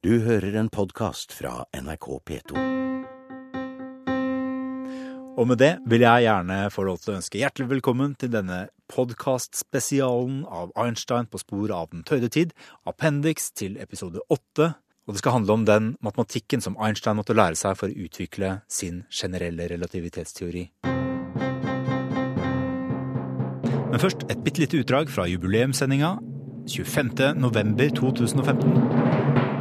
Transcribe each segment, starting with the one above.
Du hører en podkast fra NRK P2. Og med det vil jeg gjerne få lov til å ønske hjertelig velkommen til denne podkastspesialen av Einstein på sporet av den tøyde tid, appendix til episode åtte. Og det skal handle om den matematikken som Einstein måtte lære seg for å utvikle sin generelle relativitetsteori. Men først et bitte lite utdrag fra jubileumssendinga 25.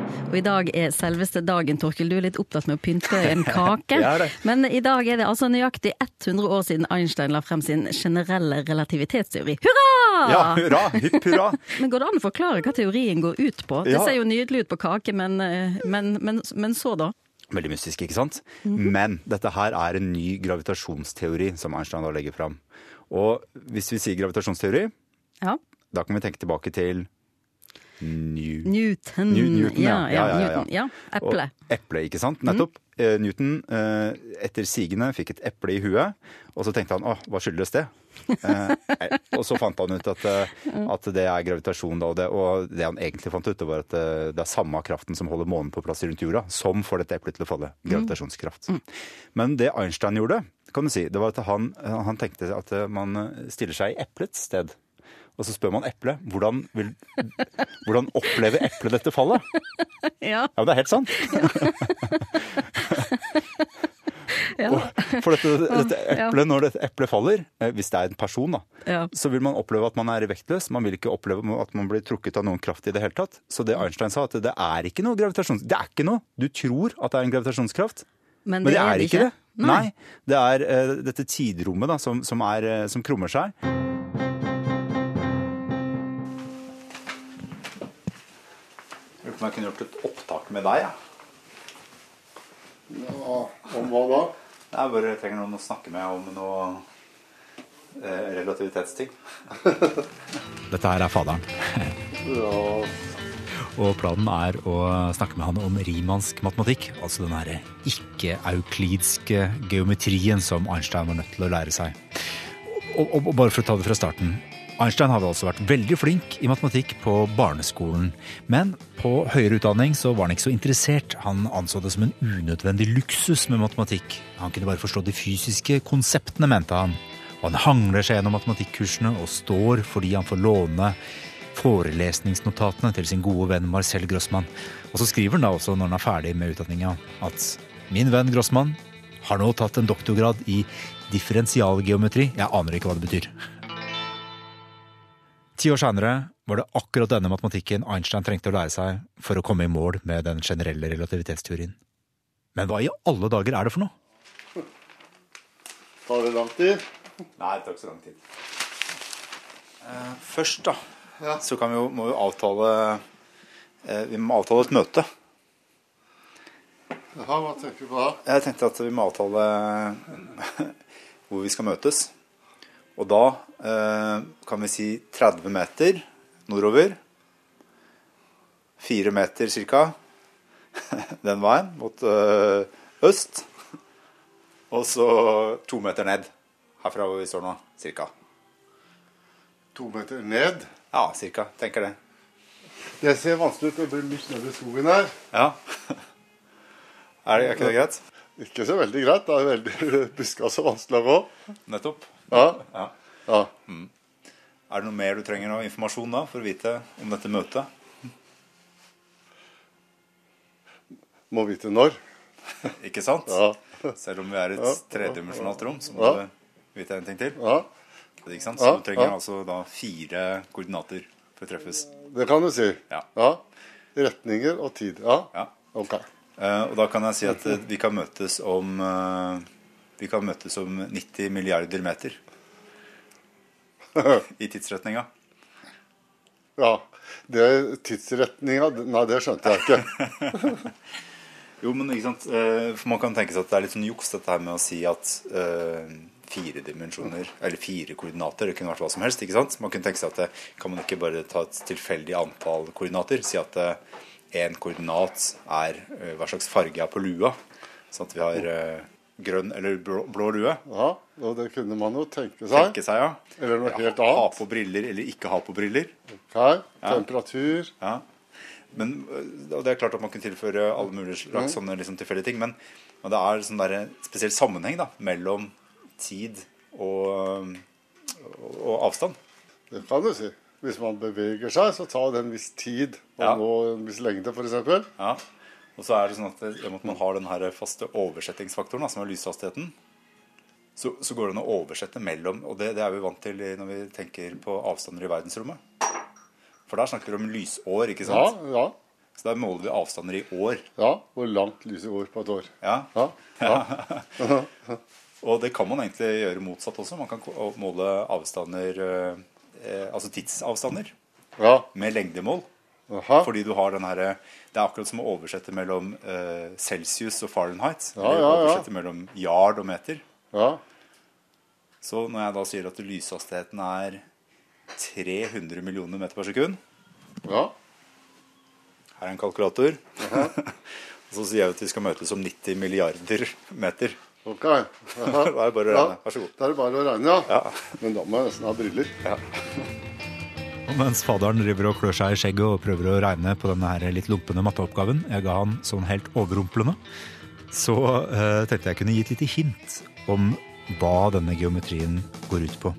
november 2015. Og i dag er selveste dagen, Torkil. Du er litt opptatt med å pynte en kake. Men i dag er det altså nøyaktig 100 år siden Einstein la frem sin generelle relativitetsteori. Hurra! Ja, hurra! Hipp hurra! Men går det an å forklare hva teorien går ut på? Det ser jo nydelig ut på kake, men, eh, men, men, men så da? Veldig mystisk, ikke sant? Men dette her er en ny gravitasjonsteori som Einstein da legger fram. Og hvis vi sier gravitasjonsteori, Ja. da kan vi tenke tilbake til New... Newton. New- Newton, ja. ja, ja, Ja. Newton. ja. Eple. Og eple, ikke sant? Nettopp. Mm. Newton, eh, etter sigende, fikk et eple i huet, og så tenkte han å, hva skyldes det? Eh, og så fant han ut at, at det er gravitasjon, da, og det, og det han egentlig fant ut, var at det er samme kraften som holder månen på plass rundt jorda, som får dette eplet til å falle. Gravitasjonskraft. Men det Einstein gjorde, kan du si, det var at han, han tenkte at man stiller seg i eplets sted. Og så spør man eplet hvordan, vil, hvordan opplever eplet dette fallet? Ja. Ja, men det er helt sant. Ja. For dette, dette eplet, når dette eplet faller, eh, hvis det er en person, da, Ja. så vil man oppleve at man er vektløs. Man vil ikke oppleve at man blir trukket av noen kraft i det hele tatt. Så det Einstein sa, at det er ikke noe gravitasjons... Det er ikke noe! Du tror at det er en gravitasjonskraft, Men men det er ikke det. Nei. Nei. Det er uh, dette tidrommet da, som, som, er, uh, som krummer seg. På om jeg kunne gjort et opptak med deg, ja. Ja, om hva da? Jeg bare trenger noen å snakke med om noe eh, relativitetsting. Dette her er faderen. Ja, Og planen er å snakke med han om rimansk matematikk. Altså den herre ikke-euklidske geometrien som Einstein var nødt til å lære seg. Og, og, og bare for å ta det fra starten. Einstein hadde altså vært veldig flink i matematikk på barneskolen. Men på høyere utdanning så var han ikke så interessert. Han anså det som en unødvendig luksus med matematikk. Han kunne bare forstå de fysiske konseptene, mente han. Og han hangler seg gjennom matematikkursene og står fordi han får låne forelesningsnotatene til sin gode venn Marcel Grossmann. Og så skriver han da også, når han er ferdig med utdanninga, at min venn Grossmann har nå tatt en doktorgrad i differensialgeometri. Jeg aner ikke hva det betyr. Ti år seinere var det akkurat denne matematikken Einstein trengte å lære seg for å komme i mål med den generelle relativitetsteorien. Men hva i alle dager er det for noe? tar det lang tid? Nei, det tar ikke så lang tid. først, da, så kan vi jo, må vi avtale uh, Vi må avtale et møte. Jaha, hva tenker du på da? Jeg tenkte at vi må avtale hvor vi skal møtes. Og da eh, kan vi si 30 meter nordover. Fire meter cirka den veien mot eh, øst. Og så to meter ned herfra hvor vi står nå, cirka. To meter ned? Ja, cirka. Tenker det. Det ser vanskelig ut. Det blir mye nede i skogen her. Ja. Er, det, er ikke det greit? Ikke så veldig greit. Det er veldig buska så vanskelig å gå. Nettopp. Ja. Ja. ja. Er det noe mer du trenger av informasjon da, for å vite om dette møtet? Må vite når. Ikke sant? Ja. Selv om vi er et tredimensjonalt rom, så må du vite en ting til. Ja, Ikke sant? Så du trenger altså da fire koordinater for å treffes. det kan du si. Ja. Retninger og tid. Ja. Ok. Uh, og da kan jeg si at eh, vi kan møtes om eh, Vi kan møtes om 90 milliarder meter. I tidsretninga. Ja. Det tidsretninga Nei, det skjønte jeg ikke. Jo, men ikke sant eh, For man kan tenke seg at det er litt sånn juks dette her med å si at eh, fire dimensjoner, eller fire koordinater, det kunne vært hva som helst. ikke sant? Man kunne tenke seg at det, kan man ikke bare ta et tilfeldig antall koordinater? Si at én koordinat er eh, hva slags farge er på lua. Sånn at vi har eh, grønn eller blå, blå lue. Ja, og det kunne man jo tenke seg. Tenke seg, ja. Eller noe helt annet. Ha på briller eller ikke ha på briller. Ok, temperatur. Ja. Men, øh, og det er klart at man kan tilføre alle mulige slags sånne liksom, tilfeldige ting, men, men det er sånn der, en spesiell sammenheng da, mellom tid og, og, og avstand. Det kan du si. Hvis man beveger seg, så tar det en viss tid å Ja. nå en viss lengde, f.eks. Ja. Og så er det sånn at i og med at man har den her faste oversettingsfaktoren, som er lyshastigheten, så, så går det an å oversette mellom Og det, det er vi vant til når vi tenker på avstander i verdensrommet. For der snakker vi om lysår, ikke sant? ja, ja. Så der måler vi avstander i år. ja. Hvor langt lyset går på et år. Ja. Ja, ja. Og det kan man egentlig gjøre motsatt også. Man kan måle avstander eh, Altså tidsavstander ja. med lengdemål. Aha. Fordi du har den herre Det er akkurat som å oversette mellom uh, Celsius og Fahrenheit. Ja, eller ja, ja. oversette mellom yard og meter. ja. Så når jeg da sier at lyshastigheten er 300 millioner meter per sekund ja. Her er en kalkulator. og så sier jeg at vi skal møtes om 90 milliarder meter. Ok. Da er det bare å Ja, regne. Vær så god. Da er det bare å regne, ja. Ja. Men da må jeg nesten ha briller. Ja. Mens faderen driver og klør seg i skjegget og prøver å regne på denne her litt lumpende matteoppgaven jeg ga han sånn helt overrumplende, så eh, tenkte jeg kunne gi et lite hint om hva denne geometrien går ut på.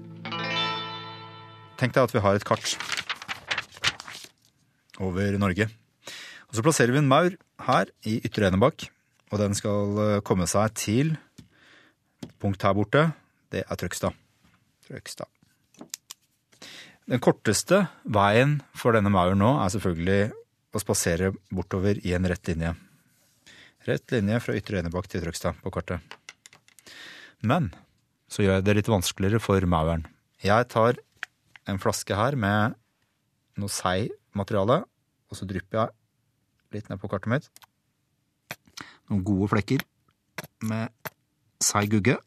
Tenk deg at vi har et kart over Norge. Og så plasserer vi en maur her i Ytre Enebakk, og den skal eh, komme seg til punkt her borte. Det er Trøgstad. Trøgstad. Den korteste veien for denne mauren nå er selvfølgelig å spasere bortover i en rett linje. Rett linje fra Ytre Enebakk til Trøgstad på kartet. Men så gjør jeg det litt vanskeligere for mauren. Jeg tar en flaske her med noe seigmateriale, og så drypper jeg litt ned på kartet mitt. Noen gode flekker med seig gugge.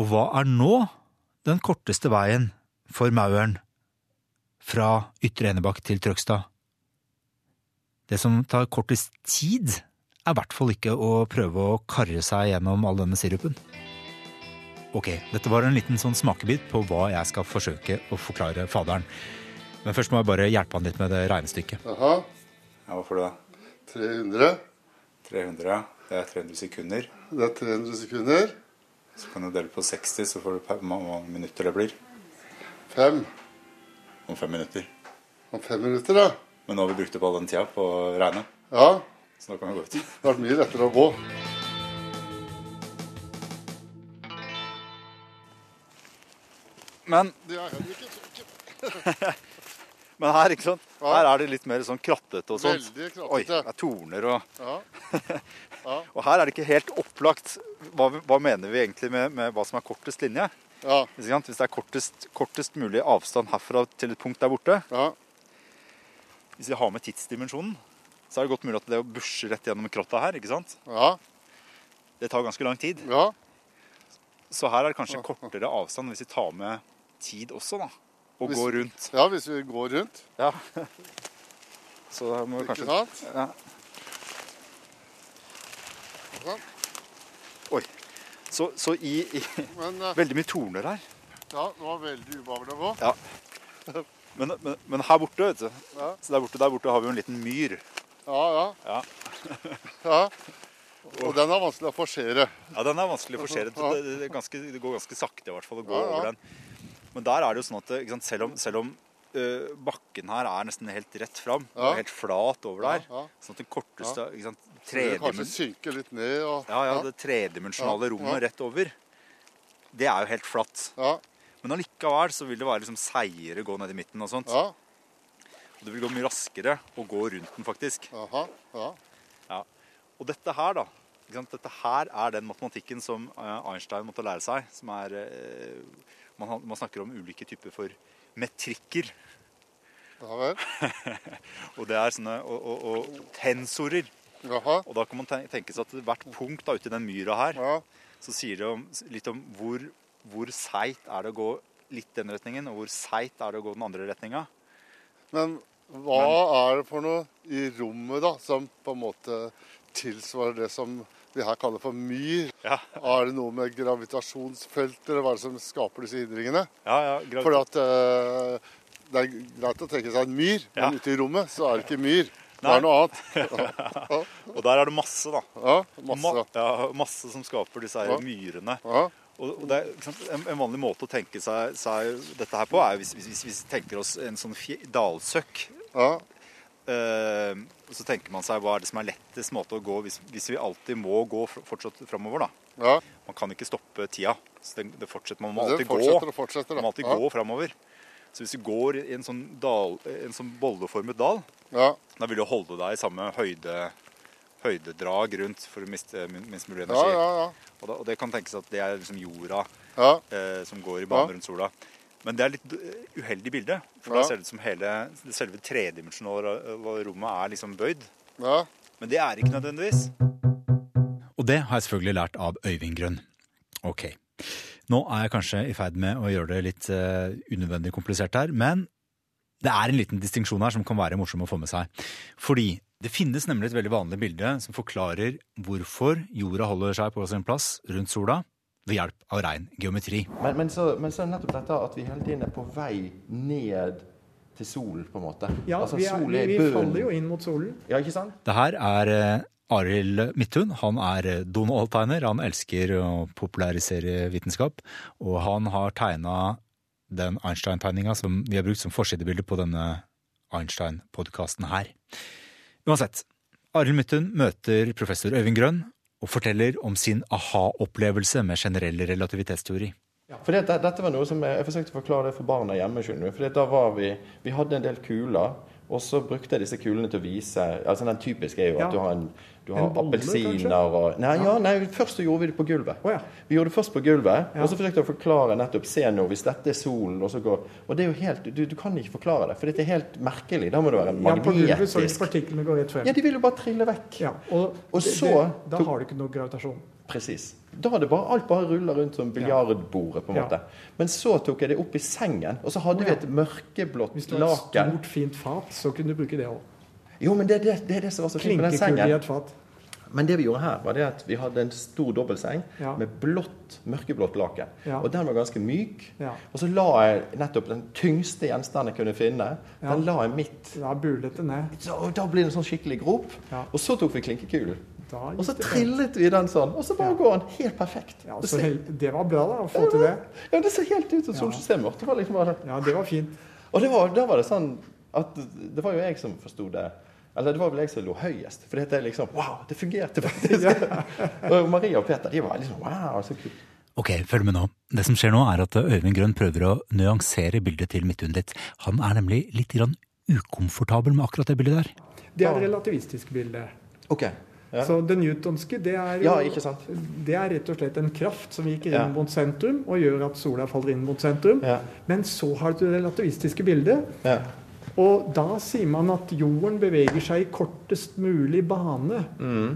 Og hva er nå den korteste veien for mauren fra Ytre Enebakk til Trøgstad? Det som tar kortest tid, er i hvert fall ikke å prøve å karre seg gjennom all denne sirupen. Ok, dette var en liten sånn smakebit på hva jeg skal forsøke å forklare faderen. Men først må jeg bare hjelpe han litt med det regnestykket. Aha. Ja, Hva får du da? 300. 300, det er 300 sekunder. Det er 300 sekunder. Så kan du dele på 60, så får du hvor mange minutter det blir. Fem. Om fem minutter. Om fem minutter, ja. Men nå har vi brukt opp all den tida på å regne, Ja. så nå kan vi gå ut. Det har vært mye lettere å gå. Men, er men her, ikke sant? Her er det litt mer sånn krattete og sånt. Veldig krattete. Oi, det er torner og Ja. Og her er det ikke helt opplagt hva, hva mener vi egentlig med, med hva som er kortest linje. Ja. Hvis det er kortest, kortest mulig avstand herfra til et punkt der borte, Ja. hvis vi har med tidsdimensjonen, så er det godt mulig at det å busje rett gjennom krotta her, ikke sant? Ja. Det tar ganske lang tid. Ja. Så her er det kanskje kortere avstand hvis vi tar med tid også, da. Og Hvis- går rundt. ja, hvis vi går rundt. Ja. Så da må vi Ikke kanskje sant? Ja. Sånn. Oi. Så, så i, i Men uh, Veldig mye torner her. ja, det var veldig ubehagelig å gå. Ja. Men, men, men her borte, vet du. Ja. Så der borte, der borte har vi jo en liten myr. Ja, ja. Ja. ja. Og den er vanskelig å forsere. Ja, den er vanskelig å forsere. Det, det, det, ganske, det går ganske sakte i hvert fall å gå over den. Men der er det jo sånn at sant, selv om, selv om bakken her er nesten helt rett fram, Ja. og helt flat over der, Ja, ja. sånn at det korteste ikke det tredimen- kanskje synker litt ned. Og, ja, ja, det tredimensjonale Ja, ja. rommet rett over, det er jo helt flatt. ja, Men allikevel så vil det være liksom seigere gå ned i midten og sånt. ja. Og det vil gå mye raskere å gå rundt den, faktisk. Aha, ja. Ja. Og dette her, da. Ikke? Dette her er den matematikken som eh, Einstein måtte lære seg. Som er eh, man snakker om ulike typer for metrikker. Ja. Og det er sånne og, og, og tensorer. Jaha. Og da kan man tenke seg at hvert punkt da, ute i den myra her, Ja. så sier det om, litt om hvor, hvor seigt er det å gå litt den retningen, og hvor seigt er det å gå den andre retninga. Men hva er det for noe i rommet da, som på en måte tilsvarer det som vi her kaller for myr? Ja, Er det noe med gravitasjonsfeltet, eller hva er det som skaper disse hindringene? ja, ja For at uh, det er greit å tenke seg en myr, Ja. men ute i rommet så er det ikke myr. Det er noe annet. Og der er det masse, da. Ja, masse. Ma ja, masse som skaper disse her Ja. myrene. Og er, en, en vanlig måte å tenke seg, seg dette her på, er hvis, hvis, hvis vi tenker oss en sånn dalsøkk. ja, Eh, og så tenker man seg hva er det som er lettest måte å gå hvis, hvis vi alltid må gå fortsatt framover. da. ja. Man kan ikke stoppe tida. Så det, det fortsetter, man må alltid gå. fortsetter. Man må alltid ja. gå framover. Så hvis du går i en sånn, dal, en sånn bolleformet dal, Ja, da vil du holde deg i samme høyde, høydedrag rundt for å miste minst mulig ja, energi. ja. ja. Og, da, og det kan tenkes at det er liksom jorda ja. eh, som går i bane rundt sola. Men det er litt eh, uheldig bilde. For Ja. da ser det ut som hele det selve tredimensjonale rommet er liksom bøyd. ja. Men det er ikke nødvendigvis. Og det har jeg selvfølgelig lært av Øyvind Grønn. Ok. Nå er jeg kanskje i ferd med å gjøre det litt uh, unødvendig komplisert her, men det er en liten distinksjon her som kan være morsom å få med seg. Fordi det finnes nemlig et veldig vanlig bilde som forklarer hvorfor jorda holder seg på sin plass rundt sola ved hjelp av ren geometri. Men, men, så, men så er det nettopp dette at vi hele tiden er på vei ned til solen, på en måte. Ja, altså, vi, er, sol vi, er vi faller jo inn mot solen. Ja, ikke sant? Det her er eh, Arild Midthun. Han er eh, Donald-tegner. Han elsker å popularisere vitenskap. Og han har tegna den Einstein-tegninga som vi har brukt som forsidebilde på denne Einstein-podkasten her. Uansett. Arild Midthun møter professor Øyvind Grønn og forteller om sin aha-opplevelse med generell relativitetsteori. For det, dette var noe som jeg, jeg forsøkte å forklare det for barna hjemme. For da var vi, vi hadde en del kuler, og så brukte jeg disse kulene til å vise altså Den typiske er jo Ja. at du har, en, du har appelsiner og Nei, ja, nei, først så gjorde vi det på gulvet. Oh, ja. Vi gjorde det først på gulvet, Ja. og så forsøkte jeg å forklare nettopp Se nå, hvis dette er solen, og så går Og det er jo helt Du, du kan ikke forklare det, for dette er helt merkelig. Da må det være magnetisk. Ja, på gulvet så vil partiklene gå rett frem. Ja, de vil jo bare trille vekk. Ja, og, Og det- så- det, Da har du ikke noe gravitasjon. Presis. Da hadde bare, alt bare rulla rundt som biljardbordet, på en Ja. måte. Men så tok jeg det opp i sengen, og så hadde Å, vi et mørkeblått Hvis du hadde et stort, fint fat, så kunne du bruke det òg. Jo, men det, det, det er det som var så fint med den i sengen. et fat. Men det vi gjorde her, var det at vi hadde en stor dobbeltseng Ja. med blått, mørkeblått laken. Ja. Og den var ganske myk. Ja. Og så la jeg nettopp den tyngste gjenstanden jeg kunne finne, Ja. den la jeg midt. Da bulet det ned. Så, og da blir det en sånn skikkelig grop. Ja. Og så tok vi klinkekulen. Og så trillet vi den sånn, og så bare Ja. går den helt perfekt. Ja, det, ser, det var bra da, å få til det. ja, det ser helt ut som solsystemet vårt. Det var liksom bare sånn. Ja, det var fint. Og det var, da var det sånn at det var jo jeg som forsto det. Eller det var vel jeg som lå høyest. For det er liksom Wow, det fungerte faktisk! og Maria og Peter de var liksom Wow, så kult. Ok, følg med nå. Det som skjer nå er at Øyvind Grønn prøver å nyansere bildet til Midthun litt. Han er nemlig litt grann ukomfortabel med akkurat det bildet der. Det er det relativistiske bildet. OK. Ja. Så det newtonske, det er jo Ja, ikke sant? Det er rett og slett en kraft som Ja. inn mot sentrum og gjør at sola faller inn mot sentrum. Ja. Men så har du det relativistiske bildet, Ja. og da sier man at jorden beveger seg i kortest mulig bane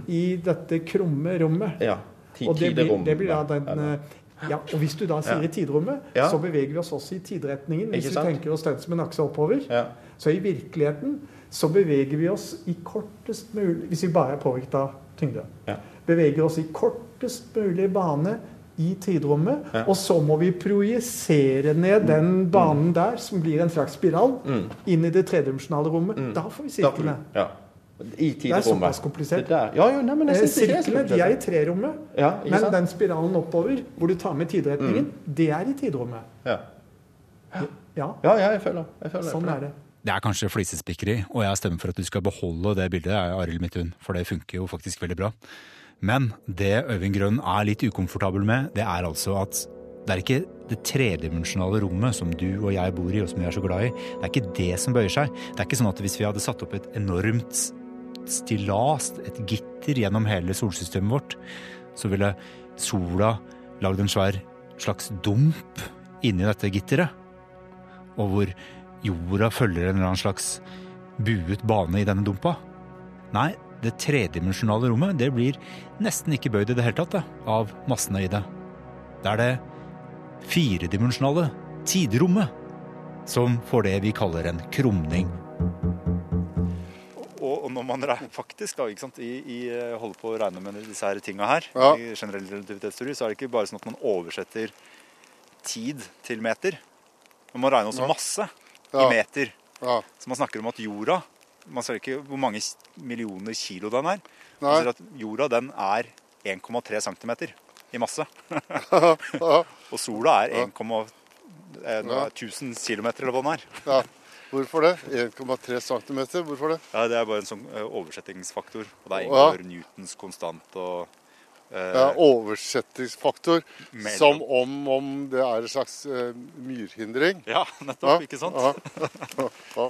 i dette krumme rommet. Mm. ja. Og det blir, det blir da den eh, ja, og Hvis du da sier Ja. i tidrommet, Ja. så beveger vi oss også i tidretningen. Hvis vi tenker oss den som en akse oppover. Ja. Så i virkeligheten så beveger vi oss i kortest mulig Hvis vi bare er påvirket av tyngde. Ja. Beveger oss i kortest mulig bane i tidrommet. Ja. Og så må vi projisere ned den banen der, som blir en slags spiral, Mm. inn i det tredimensjonale rommet. Mm. Da får vi sirklene. Ja. I Det er såpass komplisert. Ja, jo, nei, men jeg Eh, Sirklene de er i trerommet. Ja, Men den spiralen oppover, hvor du tar med tidretningen, det er i tidrommet. Ja. Ja, ja, ja, jeg føler, jeg føler sånn er det. Det er kanskje flisespikkeri, og jeg stemmer for at du skal beholde det bildet, jeg er Arild Midthun, for det funker jo faktisk veldig bra. Men det Øyvind Grønn er litt ukomfortabel med, det er altså at det er ikke det tredimensjonale rommet som du og jeg bor i, og som vi er så glad i. Det er ikke det som bøyer seg. Det er ikke sånn at hvis vi hadde satt opp et enormt stillas, et gitter gjennom hele solsystemet vårt, så ville sola lagd en svær slags dump inni dette gitteret. Og hvor jorda følger en eller annen slags buet bane i denne dumpa. Nei, det tredimensjonale rommet det blir nesten ikke bøyd i det hele tatt da, av massene i det. Det er det firedimensjonale tidrommet som får det vi kaller en krumning. Og, og når man faktisk da, ikke sant, i, i, eh, holder på å regne med disse her tinga her, Ja. i generell relativitetsteori, så er det ikke bare sånn at man oversetter tid til meter. Man må regne også Ja. i meter. Ja. Så man snakker om at jorda Man ser ikke hvor mange millioner kilo den er. Man Nei. sier at jorda den er 1,3 cm i masse. Og sola er 1,1000 Ja. km, eller hva den er. ja. Hvorfor det? 1,3 cm. Hvorfor det? Ja, Det er bare en sånn eh, oversettingsfaktor. Og det Ja. inngår Newtons konstant og eh, Ja, oversettingsfaktor. Mellom. Som om, om det er en slags eh, myrhindring. Ja, nettopp. Ikke sant? Ja. Ja.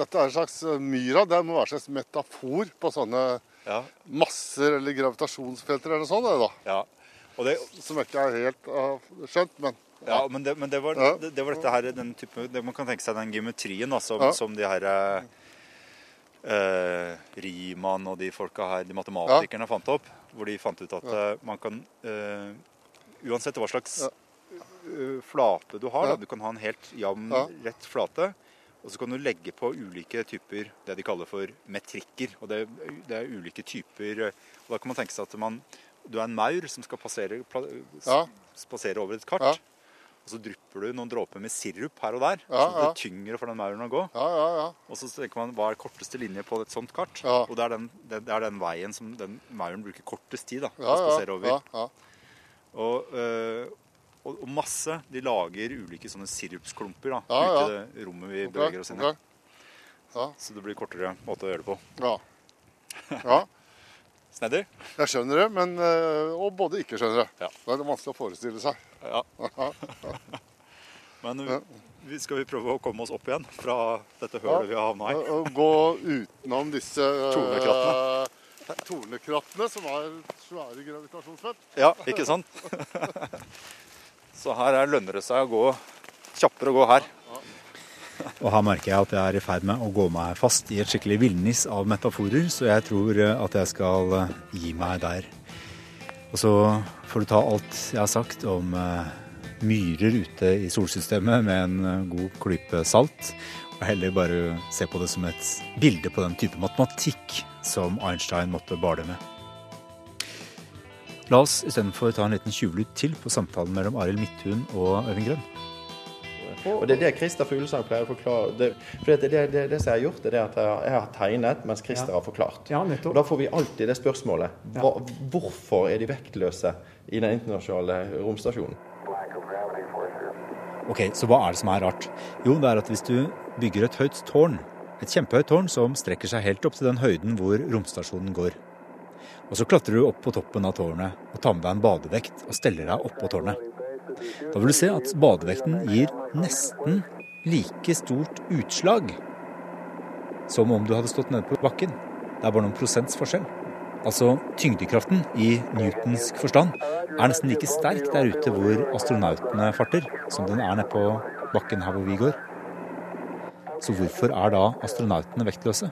Dette er en slags eh, Myra det må være en slags metafor på sånne Ja. masser eller gravitasjonsfelter eller noe sånt. da. ja. Og det, Som jeg ikke er helt uh, skjønt, men Ja, men det, men det, var, det, det var dette her, den type, det man kan tenke seg den geometrien da, som, Ja. som de her eh, eh, Riemann og de folka her, de matematikerne fant opp. Hvor de fant ut at ja. man kan uh, Uansett hva slags ja. flate du har, da, du kan ha en helt jevn, rett flate. Og så kan du legge på ulike typer det de kaller for metrikker. Og det, det er ulike typer eh, Og da kan man tenke seg at man, du er en maur som skal passere, spasere over et kart. Og så drypper du noen dråper med sirup her og der, Ja, ja. det tyngre for den mauren å gå. ja, ja. ja. Og så tenker man hva er korteste linje på et sånt kart? Og det er, den, det, det er den veien som den mauren bruker kortest tid da, å spasere over. ja, ja. Og, øh, og, og masse de lager ulike sånne sirupsklumper da, Ja, ute i det rommet vi okay, beveger oss inn i. Okay. Ja. Så det blir kortere måte å gjøre det på. Ja. ja. Snedig? Jeg skjønner det, men eh, Og både ikke skjønner det. Ja. Da er det vanskelig å forestille seg. Ja. Men vi- skal vi prøve å komme oss opp igjen fra dette hølet vi har havna i? Gå utenom disse eh, Tornekrattene. tornekrattene, som er svære gravitasjonsfelt. Ja, ikke sant? Så her er lønner det seg å gå kjappere å gå her. Og her merker jeg at jeg er i ferd med å gå meg fast i et skikkelig villnis av metaforer, så jeg tror eh, at jeg skal eh, gi meg der. Og så får du ta alt jeg har sagt om eh, myrer ute i solsystemet med en god klype salt, og heller bare se på det som et bilde på den type matematikk som Einstein måtte bale med. La oss istedenfor ta en liten tjuvlytt til på samtalen mellom Arild Midthun og Øyvind Grønn. Og det er det Christer Fuglesang pleier å forklare. Det, for det, det, det, det som jeg har gjort, er det at jeg har, tegnet mens Christer Ja. har forklart. Ja, Og da får vi alltid det spørsmålet. Hva, hvorfor er de vektløse i den internasjonale romstasjonen? Ok, Så hva er det som er rart? Jo, det er at hvis du bygger et høyt tårn, et kjempehøyt tårn som strekker seg helt opp til den høyden hvor romstasjonen går, og så klatrer du opp på toppen av tårnet og tar med deg en badevekt og steller deg oppå tårnet, da vil du se at badevekten gir nesten like stort utslag som om du hadde stått nede på bakken. Det er bare noen prosents forskjell. Altså tyngdekraften i newtonsk forstand er nesten like sterk der ute hvor astronautene farter, som den er nede på bakken her hvor vi går. Så hvorfor er da astronautene vektløse?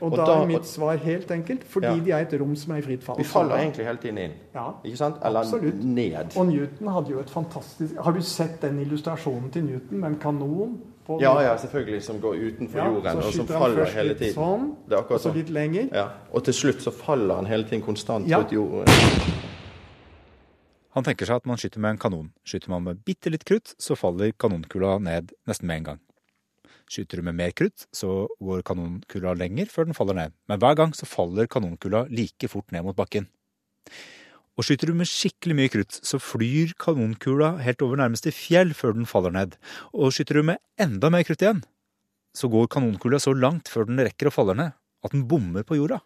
Og, Og da, da- er mitt svar helt enkelt fordi Ja. de er et rom som er i fritt fall. Vi faller egentlig hele tiden inn. Ja, Ikke sant? Eller absolutt. ned. Og Newton hadde jo et fantastisk Har du sett den illustrasjonen til Newton med en kanon? på- Ja, ja, selvfølgelig. Som går utenfor Ja, jorden, og som faller først hele tiden. Sånn, Det er og akkurat så sånn. litt lenger. Ja. Og til slutt så faller han hele tiden konstant Ja. ut jorden. Han tenker seg at man skyter med en kanon. Skyter man med bitte litt krutt, så faller kanonkula ned nesten med en gang. Skyter du med mer krutt, så går kanonkula lenger før den faller ned. Men hver gang så faller kanonkula like fort ned mot bakken. Og skyter du med skikkelig mye krutt, så flyr kanonkula helt over nærmeste fjell før den faller ned. Og skyter du med enda mer krutt igjen, så går kanonkula så langt før den rekker å falle ned, at den bommer på jorda.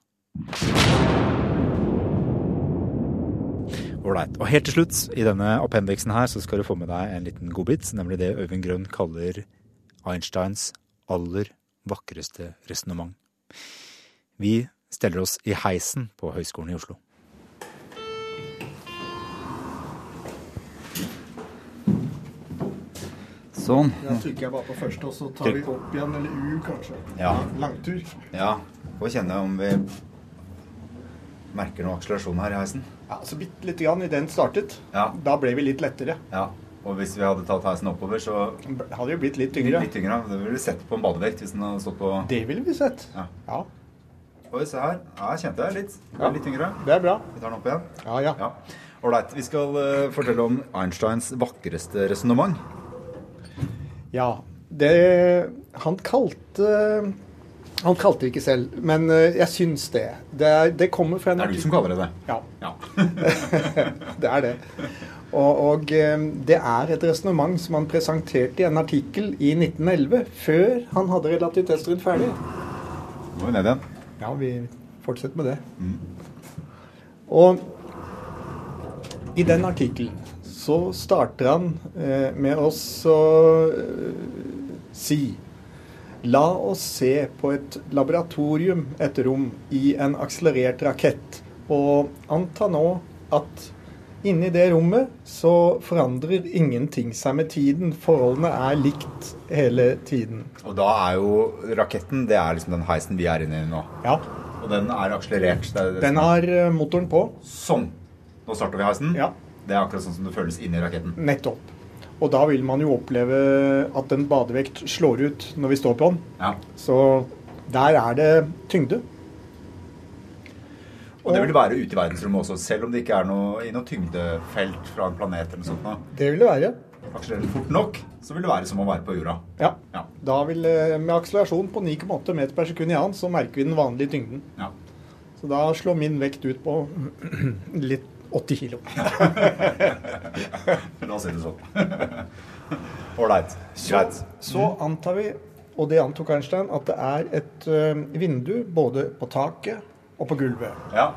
Ålreit. Og helt til slutt, i denne appendiksen her, så skal du få med deg en liten godbit, nemlig det Øyvind Grønn kaller Einsteins aller vakreste resonnement. Vi steller oss i heisen på Høgskolen i Oslo. Sånn. Da trykker jeg bare på første, og så tar vi opp igjen, eller U kanskje. Ja. Langtur. Ja. Får kjenne om vi merker noe akselerasjon her i heisen. Ja, så bitte lite grann i den startet. Ja. Da ble vi litt lettere. Ja. Og hvis vi hadde tatt heisen oppover, så Hadde jo blitt litt tyngre. litt tyngre. Det ville vi sett på en badevekt hvis den hadde stått på Det ville vi sett. Ja. Ja, Oi, se her. Her kjente jeg litt. Ja. Litt tyngre. det er bra. Vi tar den opp igjen. Ja, ja. Ja. Ålreit. Vi skal uh, fortelle om Einsteins vakreste resonnement. Ja, det Han kalte Han kalte det ikke selv, men eh, jeg syns det. Det, er, det kommer fra en Det er du som kaller det det. Ja, Ja. det er det. Og, og eh, det er et resonnement som han presenterte i en artikkel i 1911, før han hadde relativitetsteorien ferdig. Nå er vi ned igjen. Ja, vi fortsetter med det. Og i den artikkelen så starter han eh, med oss å eh, si La oss se på et laboratorium, et rom, i en akselerert rakett. Og anta nå at inni det rommet så forandrer ingenting seg med tiden. Forholdene er likt hele tiden. Og da er jo raketten det er liksom den heisen vi er inne i nå. Ja, Og den er akselerert. Det er det den har eh, motoren på. Sånn. Nå starter vi heisen. Ja. Det er akkurat sånn som det føles inni raketten. Nettopp. Og da vil man jo oppleve at en badevekt slår ut når vi står på den. Ja. Så der er det tyngde. Og det vil være ute i verdensrommet også, selv om det ikke er noe, i noe tyngdefelt fra en planet eller noe sånt. nå. Det vil det være. Akselererer det fort nok, så vil det være som å være på jorda. Ja. Ja. Da vil, eh, Med akselerasjon på 9,8 meter per sekund i annen, så merker vi den vanlige tyngden. Ja. Så da slår min vekt ut på litt 80 kilo. La oss si det sånn. Ålreit. Greit. Så antar vi, og det antok Einstein, at det er et eh, vindu både på taket og på gulvet. Ja.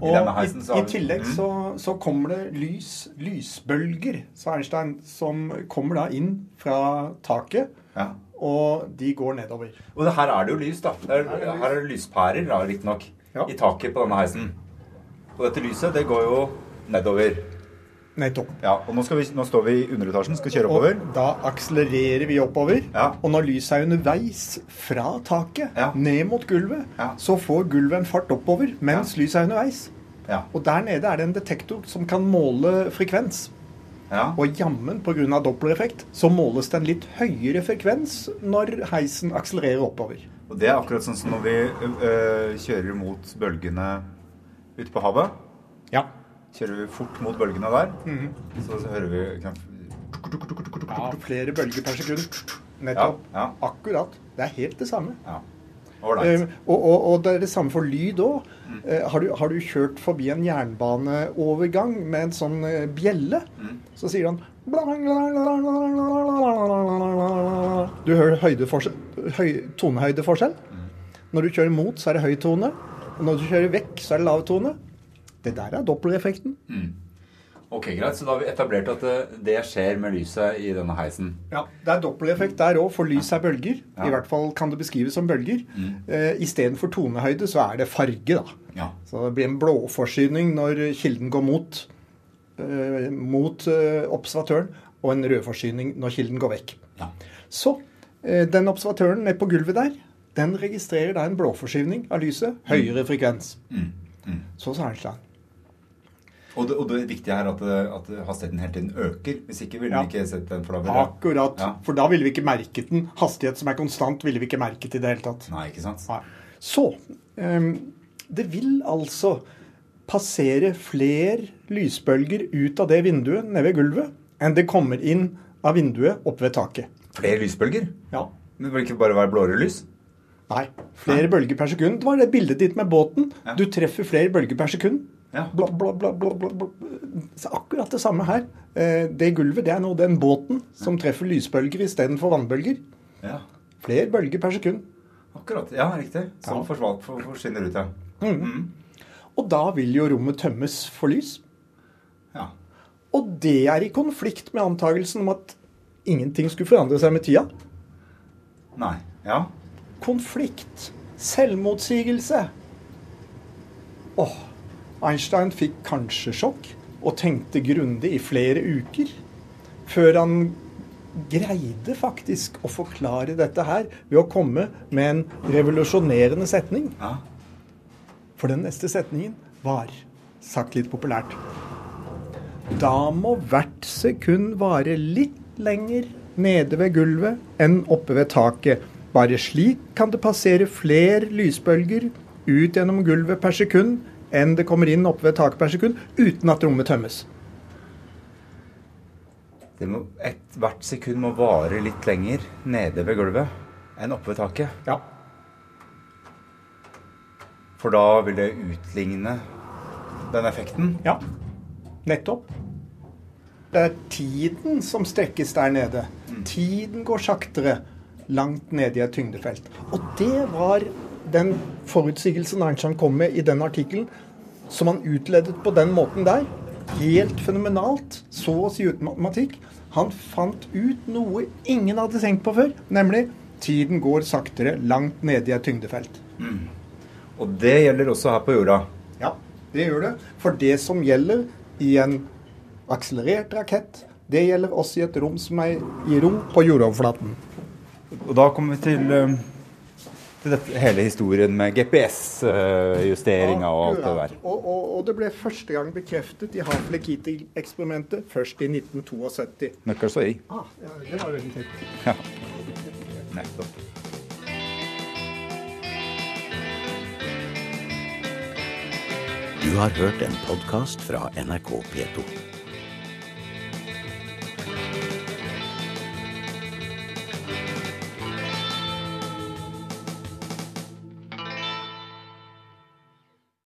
I Og heisen i, i tillegg Mm. så, så kommer det lys, lysbølger, sa Einstein, som kommer da inn fra taket, Ja. og de går nedover. Og det, her er det jo lys, da. Her, er, her er det lyspærer, riktignok, Ja. i taket på denne heisen. Og dette lyset, det går jo nedover. Nettopp. Ja, og nå, skal vi, nå står vi i underetasjen, skal kjøre oppover. Og da akselererer vi oppover. Ja. Og når lyset er underveis fra taket Ja. ned mot gulvet, Ja. så får gulvet en fart oppover mens lyset er underveis. Ja. Og der nede er det en detektor som kan måle frekvens. ja. Og jammen pga. dopplereffekt så måles det en litt høyere frekvens når heisen akselererer oppover. Og det er akkurat sånn som når vi ø, ø, kjører mot bølgene ute på havet. Ja. Kjører vi fort mot bølgene der, Mhm. så, så hører vi kan- ja flere bølger per sekund. Nettopp. Ja, ja. Akkurat. Det er helt det samme. Ja. Eh, og, og, og det er det samme for lyd òg. Eh, har, du- har du kjørt forbi en jernbaneovergang med en sånn uh, bjelle, så sier han Du hører høy, tonehøydeforskjell. Når du kjører mot, så er det høy tone. Og når du kjører vekk, så er det lav tone. Det der er dopplereffekten. Ok, greit. Så da har vi etablert at det, det skjer med lyset i denne heisen. Ja, Det er dopplereffekt der òg, for lys er bølger. Ja. I hvert fall kan det beskrives som bølger. Mm. Eh, Istedenfor tonehøyde så er det farge, da. Ja. Så det blir en blåforsyning når kilden går mot, eh, mot eh, observatøren, og en rødforsyning når kilden går vekk. Ja. Så eh, den observatøren nede på gulvet der, den registrerer da en blåforskyvning av lyset. Høyere frekvens. Så sa Einstein. Og det, og det viktige er at, at hastigheten hele tiden øker. Hvis ikke ville Ja. vi ikke sett den. For da ville Akkurat. Ja. For da ville vi ikke merket den. Hastighet som er konstant, ville vi ikke merket i det hele tatt. Nei, ikke sant? Nei. Så um, det vil altså passere flere lysbølger ut av det vinduet nede ved gulvet enn det kommer inn av vinduet oppe ved taket. Flere lysbølger? Ja. Men det det ikke bare være blåere lys? Nei. Flere bølger per sekund. Det var det bildet ditt med båten. Ja. Du treffer flere bølger per sekund. Ja. Bla, bla, bla, bla, bla. Så akkurat det samme her. Eh, Det gulvet det er nå den båten som treffer lysbølger istedenfor vannbølger. Ja, Flere bølger per sekund. akkurat. Ja, riktig. Som Ja. forsvant, for, forsvinner ut, ja. Og da vil jo rommet tømmes for lys. ja. Og det er i konflikt med antagelsen om at ingenting skulle forandre seg med tida. Nei. Ja. Konflikt. Selvmotsigelse. Åh, Einstein fikk kanskje sjokk og tenkte grundig i flere uker før han greide faktisk å forklare dette her ved å komme med en revolusjonerende setning. For den neste setningen var, sagt litt populært Da må hvert sekund vare litt lenger nede ved gulvet enn oppe ved taket. Bare slik kan det passere flere lysbølger ut gjennom gulvet per sekund enn det kommer inn oppe ved taket per sekund, uten at rommet tømmes. det må, Hvert sekund må vare litt lenger nede ved gulvet enn oppe ved taket. Ja. For da vil det utligne den effekten. Ja, nettopp. Det er tiden som strekkes der nede. Tiden går saktere langt nede i et tyngdefelt. Og det var den forutsigelsen Einstein kom med i den artikkelen, som han utledet på den måten der. Helt fenomenalt, så å si uten matematikk. Han fant ut noe ingen hadde tenkt på før, nemlig tiden går saktere langt nede i et tyngdefelt. Og det gjelder også her på jorda. Ja, det gjør det. For det som gjelder i en akselerert rakett, det gjelder også i et rom som er i rom på jordoverflaten. Og da kommer vi til, eh, til dette, hele historien med GPS-justeringa og alt det der. Og, og, og det ble første gang bekreftet i Havle-Keating-eksperimentet først i 1972. Nøkkels og i. Ah, ja, det var veldig tett. Ja. Nettopp. Du har hørt en podkast fra NRK P2.